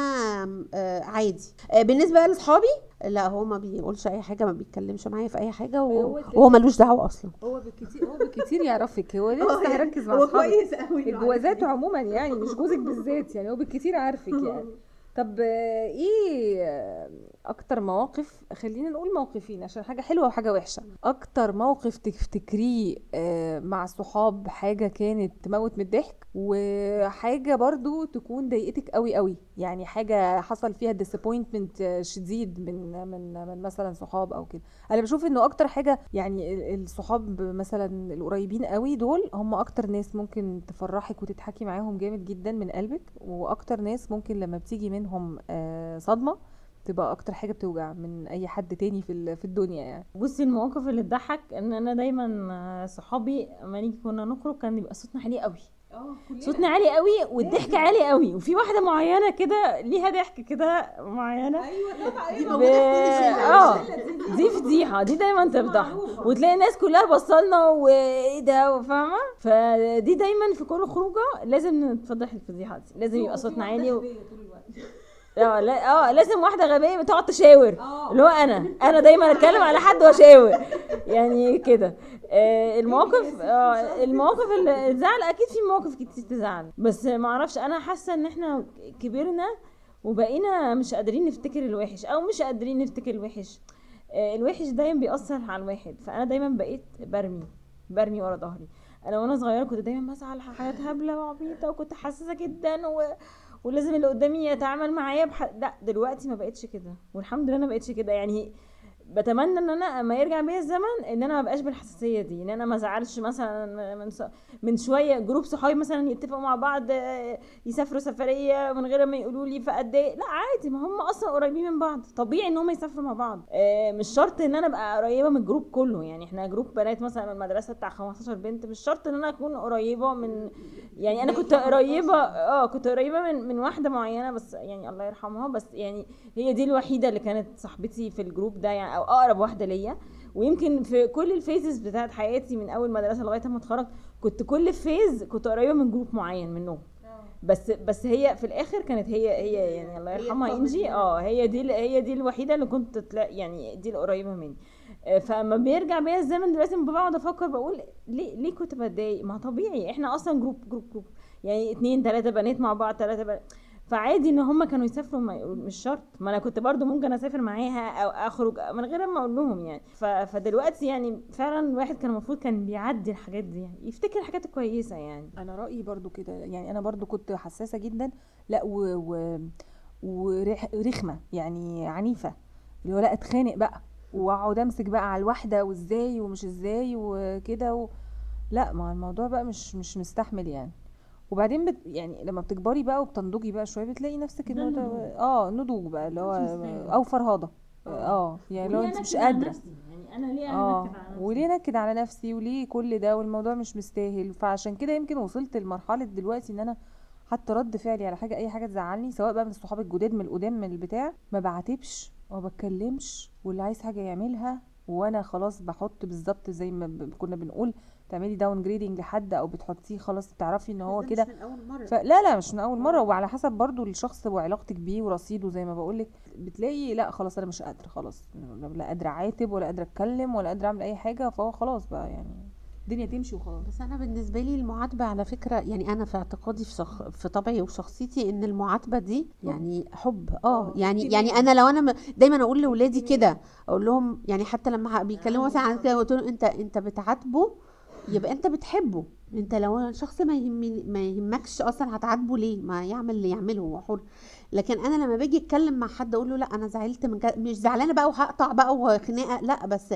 Speaker 4: آه عادي. آه بالنسبة لأصحابي لا هو ما بيقولش أي حاجة ما بيتكلمش معايا في أي
Speaker 2: حاجة
Speaker 4: وهو ملوش دعوة أصلا.
Speaker 2: هو بالكتير هو بالكتير يعرفك هو لسه هيركز مع أصحابك.
Speaker 4: قوي
Speaker 2: الجوازات عموما يعني مش جوزك بالذات يعني هو بالكتير عارفك يعني. طب آه، إيه آه، أكتر مواقف خلينا نقول موقفين عشان حاجة حلوة وحاجة وحشة. أكتر موقف تفتكريه آه، مع الصحاب حاجة كانت تموت من الضحك؟ وحاجة برضو تكون ضايقتك قوي قوي يعني حاجة حصل فيها disappointment شديد من من من مثلا صحاب أو كده. أنا بشوف إنه أكتر حاجة يعني ال- الصحاب مثلا القريبين قوي دول هم أكتر ناس ممكن تفرحك وتضحكي معاهم جامد جدا من قلبك وأكتر ناس ممكن لما بتيجي منهم آه، صدمة تبقى أكتر حاجة بتوجع من أي حد تاني في في الدنيا يعني.
Speaker 3: بصي المواقف اللي تضحك إن أنا دايما آه، صحابي لما نيجي كنا نخرج كان يبقى صوتنا عالي قوي. صوتنا عالي قوي والضحك عالي قوي وفي واحدة معينة كده ليها ضحك كده معينة.
Speaker 4: دي. موجوده في كل شله
Speaker 3: آه دي فضيحة دي دايما تفضحنا وتلاقي الناس كلها بصلنا وإيه ده فاهمه فدي دايما في كل خروجة لازم نتفضح الفضيحة دي لازم يبقى صوتنا عالي و... آه لا آه لازم واحدة غبية تقعد تشاور. اللي هو أنا أنا دايما أتكلم على حد وأشاور. يعني كده. آه المواقف آه المواقف اللي تزعل أكيد في مواقف كتير تزعل. بس ما أعرفش أنا حاسة إن إحنا كبرنا وبقينا مش قادرين نفتكر الوحش أو مش قادرين نفتكر الوحش. آه الوحش دايما بيأثر على الواحد. فأنا دايما بقيت برمي برمي ورا ظهري. أنا وأنا صغيرة كنت دايما بزعل حاجات هبلة وعبيطة وكنت حساسة جدا و... ولازم اللي قدامي يتعامل معايا بح... لا دلوقتي ما بقتش كده والحمد لله ما بقتش كده. يعني بتمنى إن أنا اما يرجع بيا الزمن إن أنا ما بقاش بالحساسية دي إن أنا ما زعلش مثلا من. من شوية جروب صحابي مثلا يتفقوا مع بعض آه، يسافروا سفرية من غير ما يقولوا لي فقد إيه. لا عادي ما هم أصلا قريبين من بعض. طبيعي إن هم يسافروا مع بعض. آه، مش شرط إن أنا أبقى قريبة من الجروب كله. يعني إحنا جروب بنات مثلا من المدرسة بتاع 15 بنت مش شرط إن أنا أكون قريبة من يعني أنا كنت قريبة آه كنت قريبة من من واحدة معينة بس يعني الله يرحمها. بس يعني هي دي الوحيدة اللي كانت صاحبتي في الجروب ده. يعني أو أقرب واحدة ليا. ويمكن في كل ال phases بتاعت حياتي من أول مدرسة لغاية ما اتخرجت كنت كل phase كنت قريبة من جروب معين منهم. بس بس هي في الآخر كانت هي هي يعني الله يرحمها إنجي آه هي دي هي دي الوحيدة اللي كنت يعني دي القريبة مني. آه، فما بيرجع بيا الزمن دلوقتي بقعد أفكر بقول ليه ليه كنت بتضايق؟ ما طبيعي إحنا أصلا جروب جروب جروب. يعني اتنين تلاتة بنات مع بعض تلاتة بنات. فعادي إن هم كانوا يسافروا مش شرط. ما أنا كنت برضو ممكن أسافر معاها أو أخرج من غير ما أقول لهم يعني. ف... فدلوقتي يعني فعلا الواحد كان المفروض كان بيعدي الحاجات دي يعني. يفتكر الحاجات الكويسة يعني.
Speaker 2: أنا رأيي برضو كده. يعني أنا برضو كنت حساسة جدا. لا و, و... ورخمه يعني عنيفة. اللي هو لا أتخانق بقى. وأقعد أمسك بقى على الواحدة وإزاي ومش إزاي وكده و... لا ما الموضوع بقى مش مش مستحمل يعني. وبعدين بت يعني لما بتكبري بقى وبتنضجي بقى شوية بتلاقي نفسك إن ده- آه نضوج بقى اللي هو أو فرهاضه آه. يعني لو أنت مش قادرة.
Speaker 3: يعني أنا ليه أنكد على نفسي؟
Speaker 2: وليه نكد على نفسي؟ وليه كل ده؟ والموضوع مش مستاهل. فعشان كده يمكن وصلت لمرحلة دلوقتي إن أنا حتى رد فعلي على حاجة أي حاجة تزعلني سواء بقى من الصحاب الجداد من القدام من البتاع ما بعاتبش وما بتكلمش واللي عايز حاجة يعملها وأنا خلاص بحط بالظبط زي ما كنا بنقول تعملي downgrading لحد أو بتحطيه خلاص تعرفي إن هو
Speaker 4: ده
Speaker 2: كده. فلا لا مش من أول مرة. وعلى حسب برضو الشخص وعلاقتك بيه ورصيده زي ما بقولك. بتلاقي لا خلاص أنا مش قادرة خلاص. لا قادرة أعاتب ولا قادرة أتكلم ولا قادرة أعمل أي حاجة فهو خلاص بقى يعني الدنيا تمشي وخلاص.
Speaker 4: بس أنا بالنسبة لي المعاتبة على فكرة يعني أنا في اعتقادي في شخ... في طبعي وشخصيتي إن المعاتبة دي يعني حب. آه يعني يعني أنا لو أنا م... دايما أقول لاولادي كده أقول لهم يعني حتى لما بيتكلموا مثلا عن كده قلت لهم أنت أنت بتعاتبه يبقى انت بتحبه. انت لو شخص ما يهمني ما يهمكش أصلا هتعاتبه ليه؟ ما يعمل اللي يعمله هو حر. لكن أنا لما باجي اتكلم مع حد أقول له لا أنا زعلت من كده مش زعلانة بقى وهقطع بقى وخناقة لا بس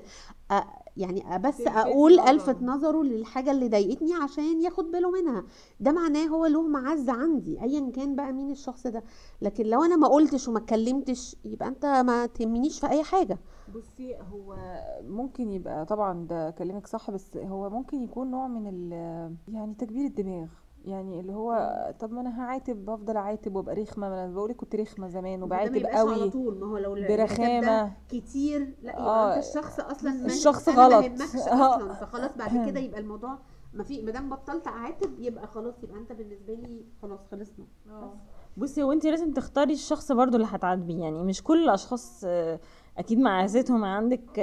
Speaker 4: أ... يعني بس أقول الفت نظره للحاجة اللي ضايقتني عشان ياخد باله منها. ده معناه هو له معزة عندي ايا كان بقى مين الشخص ده. لكن لو أنا ما قلتش وما اتكلمتش يبقى انت ما تهمنيش في اي حاجة.
Speaker 2: بصي هو ممكن يبقى طبعا ده كلامك صح بس هو ممكن يكون نوع من ال يعني تكبير الدماغ. يعني اللي هو طب ما أنا هعاتب بفضل أعاتب وأبقى رخمة. ما أنا بقولك كنت رخمة زمان وبعاتب قوي
Speaker 4: طول. ما هو لو
Speaker 2: برخامة.
Speaker 4: كتير لا
Speaker 2: يبقى آه، أنت
Speaker 4: الشخص أصلا
Speaker 2: الشخص غلط. آه.
Speaker 4: أصلا. فخلاص بعد كده يبقى الموضوع ما في ما دام بطلت أعاتب يبقى خلاص يبقى أنت بالنسبة لي خلاص خلصنا.
Speaker 3: بصي هو أنت لازم تختاري الشخص برضو اللي هتعاتبيه. يعني مش كل الأشخاص آه، أكيد معزتهم عندك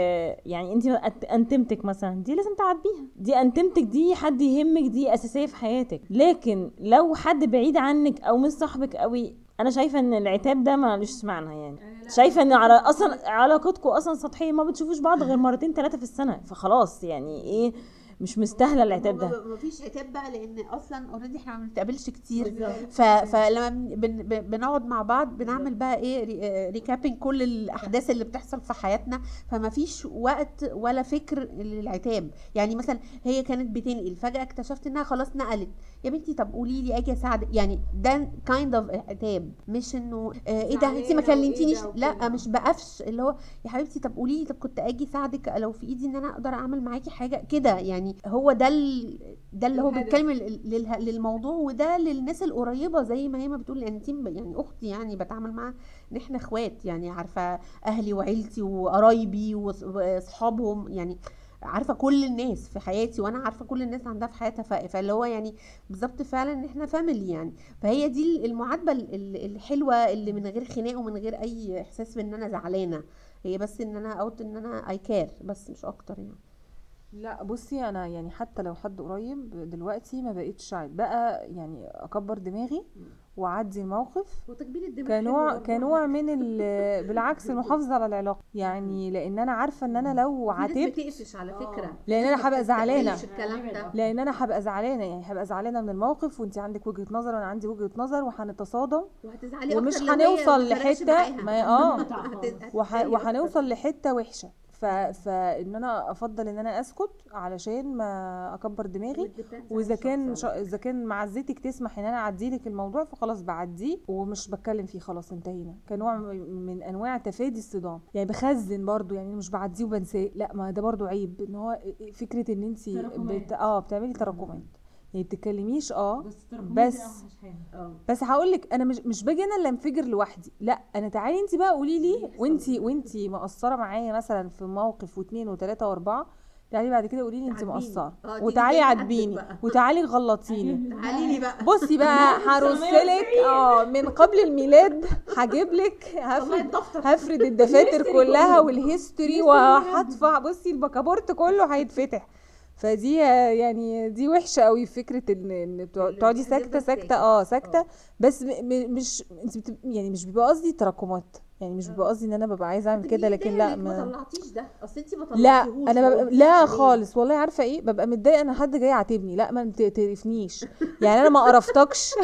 Speaker 3: يعني انت أنتيمتك مثلا دي لازم تعاتبيها دي أنتيمتك دي حد يهمك دي أساسية في حياتك. لكن لو حد بعيد عنك أو مش صاحبك قوي أنا شايفة إن العتاب ده ملوش معنى يعني. شايفة إن على أصلا علاقتكم أصلا سطحية ما بتشوفوش بعض غير مرتين ثلاثة في السنة فخلاص يعني إيه مش مستاهلة العتاب ده.
Speaker 4: ما فيش عتاب بقى لأن أصلا already إحنا ما بنتقابلش كتير. ف... فلما بن... بن... بنقعد مع بعض بنعمل بقى إيه ري... آه، recapping كل الأحداث اللي بتحصل في حياتنا. فما فيش وقت ولا فكر للعتاب. يعني مثلا هي كانت بتنقل فجأة اكتشفت إنها خلاص نقلت. يا بنتي طب قولي لي أجي أساعدك. يعني ده kind of عتاب. مش إنه آه إيه ده؟ انت ما كلمتينيش؟ لأ مش بقفش. اللي هو يا حبيبتي طب قولي لي طب كنت أجي أساعدك لو في إيدي إن أنا أقدر أعمل معاكي حاجة؟ كده يعني يعني هو ده ال... ده اللي هو بيتكلم للموضوع وده للناس القريبة زي ما هي ما بتقول يعني يعني أختي يعني بتعامل معاها ان إحنا اخوات يعني عارفة أهلي وعيلتي وقرايبي واصحابهم يعني عارفة كل الناس في حياتي وأنا عارفة كل الناس عندها في حياتها فاللي هو يعني بالظبط فعلا ان إحنا family يعني. فهي دي المعاتبة ال- ال- الحلوة اللي من غير خناق ومن غير أي إحساس بإن أنا زعلانة. هي بس إن أنا out إن أنا I care بس مش أكتر يعني.
Speaker 2: لا بصي أنا يعني حتى لو حد قريب دلوقتي ما بقتش عاد بقى يعني أكبر دماغي واعدي الموقف
Speaker 4: وتكبير الدماغ
Speaker 2: كنوع كنوع من ال- بالعكس المحافظة على العلاقة. يعني لأن أنا عارفة إن أنا لو
Speaker 4: عاتبت بتقفش على فكرة.
Speaker 2: لأن أنا هبقى زعلانة.
Speaker 4: مش الكلام ده.
Speaker 2: لأن أنا هبقى زعلانة. يعني هبقى زعلانة من الموقف وانت عندك وجهة نظر وأنا عندي وجهة نظر وهنتصادم.
Speaker 4: وهتزعلي
Speaker 2: ومش هنوصل
Speaker 4: لحتة.
Speaker 2: ما
Speaker 4: آه.
Speaker 2: وهنوصل لحتة وحشة. ف... فان أنا أفضل إن أنا أسكت علشان ما أكبر دماغي. وإذا كان ش... إذا كان معزتك تسمح إن أنا أعدي لك الموضوع فخلاص بعديه ومش بتكلم فيه خلاص انتهينا. كنوع من أنواع تفادي الصدام. يعني بخزن برضو يعني مش بعديه وبنساه. لا ما ده برضو عيب. إن هو فكرة إن انت بت... آه بتعملي تراكمات. يعني بتتكلميش آه. بس بس هقول لك أنا مش مش باجي أنا اللي أنفجر لوحدي. لأ أنا تعالي انت بقى قولي لي وانت وانت مقصرة معايا مثلا في موقف واثنين وثلاثه وأربعة تعالي بعد كده قولي لي انت.
Speaker 4: مقصرة. دي
Speaker 2: وتعالي عاتبيني. وتعالي غلطيني.
Speaker 4: تعالي لي بقى.
Speaker 2: بصي بقى هرسلك آه من قبل الميلاد هجيب لك هفرد هفرد الدفاتر كلها وال history وهدفع بصي البكابورت كله هيتفتح. فدي آه، يعني دي وحشة قوي فكرة إن إن تقعدي ساكتة ساكتة آه ساكتة. بس م- م- مش. يعني مش بيبقى قصدي تراكمات. يعني مش بيبقى قصدي إن أنا ببقى عايزة أعمل كده لكن لا
Speaker 4: ما طلعتيش ده؟ أصل انت ما
Speaker 2: لا
Speaker 4: أنا
Speaker 2: ببقى لا. خالص والله عارفة إيه؟ ببقى متضايقة إن حد جاي يعاتبني. لا ما تقرفنيش. يعني أنا ما قرفتكش.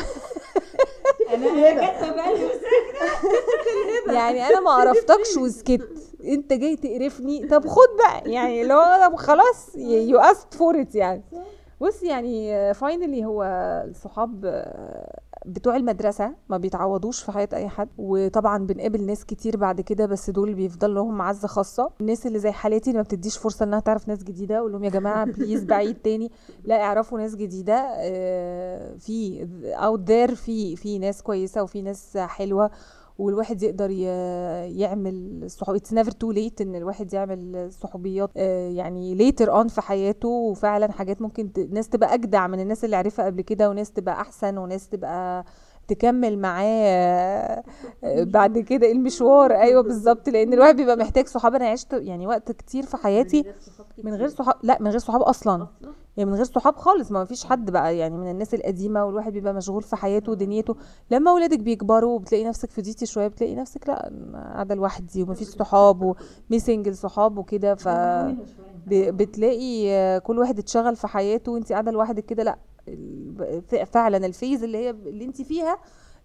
Speaker 2: يعني أنا ما قرفتكش وسكت. أنت جاي تقرفني. طب خد بقى. يعني اللي هو طب خلاص. you اسكت for it يعني. بص يعني finally هو الصحاب آه، بتوع المدرسة ما بيتعوضوش في حياة أي حد وطبعا بنقابل ناس كتير بعد كده بس دول بيفضل لهم معزة خاصة. الناس اللي زي حالتي اللي ما بتديش فرصة إنها تعرف ناس جديدة أقول لهم يا جماعة please بعيد تاني. لا اعرفوا ناس جديدة آه، في out there في في ناس كويسة وفي ناس حلوة. والواحد يقدر يعمل صحاب it's never too late إن الواحد يعمل صحوبيات آه، يعني later on في حياته. وفعلا حاجات ممكن. ناس تبقى أجدع من الناس اللي عرفها قبل كده وناس تبقى أحسن وناس تبقى تكمل معاه آه، آه، بعد كده المشوار؟ أيوه بالظبط. لأن الواحد بيبقى محتاج صحاب. أنا عشت يعني وقت كتير في حياتي من غير صحاب لا من غير صحاب أصلا؟ يعني من غير صحاب خالص ما فيش حد بقى يعني من الناس القديمة والواحد بيبقى مشغول في حياته ودنيته. لما اولادك بيكبروا وبتلاقي نفسك فضيتي شوية بتلاقي نفسك لا قاعدة لوحدي ومفيش صحاب و missing الصحاب وكده. ف بتلاقي آه، كل واحد اتشغل في حياته وانت قاعدة لوحدك كده لا فعلا ال phase اللي هي اللي انت فيها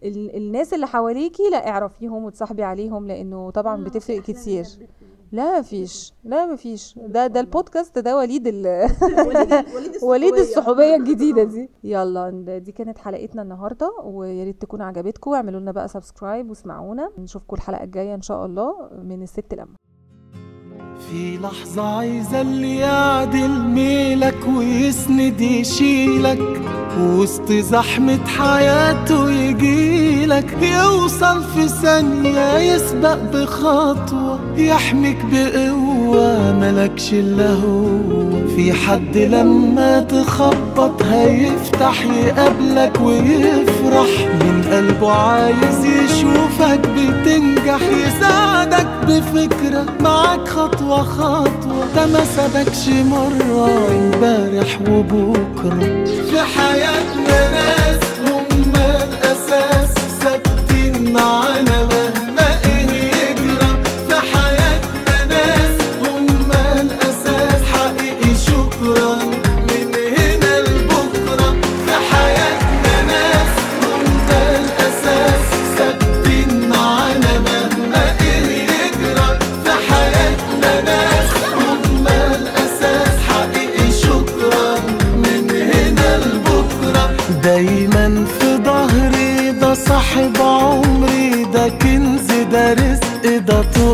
Speaker 2: ال- الناس اللي حواليكي لا اعرفيهم وتصاحبي عليهم لأنه طبعا بتفرق كتير. لا مفيش لا مفيش. ده ده البودكاست ده وليد ال وليد الصحوبية. الجديدة دي. يلا دي كانت حلقتنا النهارده ويا ريت تكون عجبتكم. واعملوا لنا بقى subscribe واسمعونا. نشوفكم الحلقة الجاية إن شاء الله من الست لما
Speaker 6: في لحظة عايزة اللي يعدل ميلك ويسند يشيلك وسط زحمة حياته يجيلك. يوصل في ثانية يسبق بخطوة يحميك بقوة ملكش إلا هو. في حد لما تخبط هيفتح يقابلك ويفرح. من قلبه عايز يشوفك بتنجح يساعدك بفكرة. معاك خطوة خطوة ده ما سابكش مرة امبارح وبكرة. في حياتنا ناس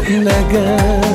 Speaker 6: ده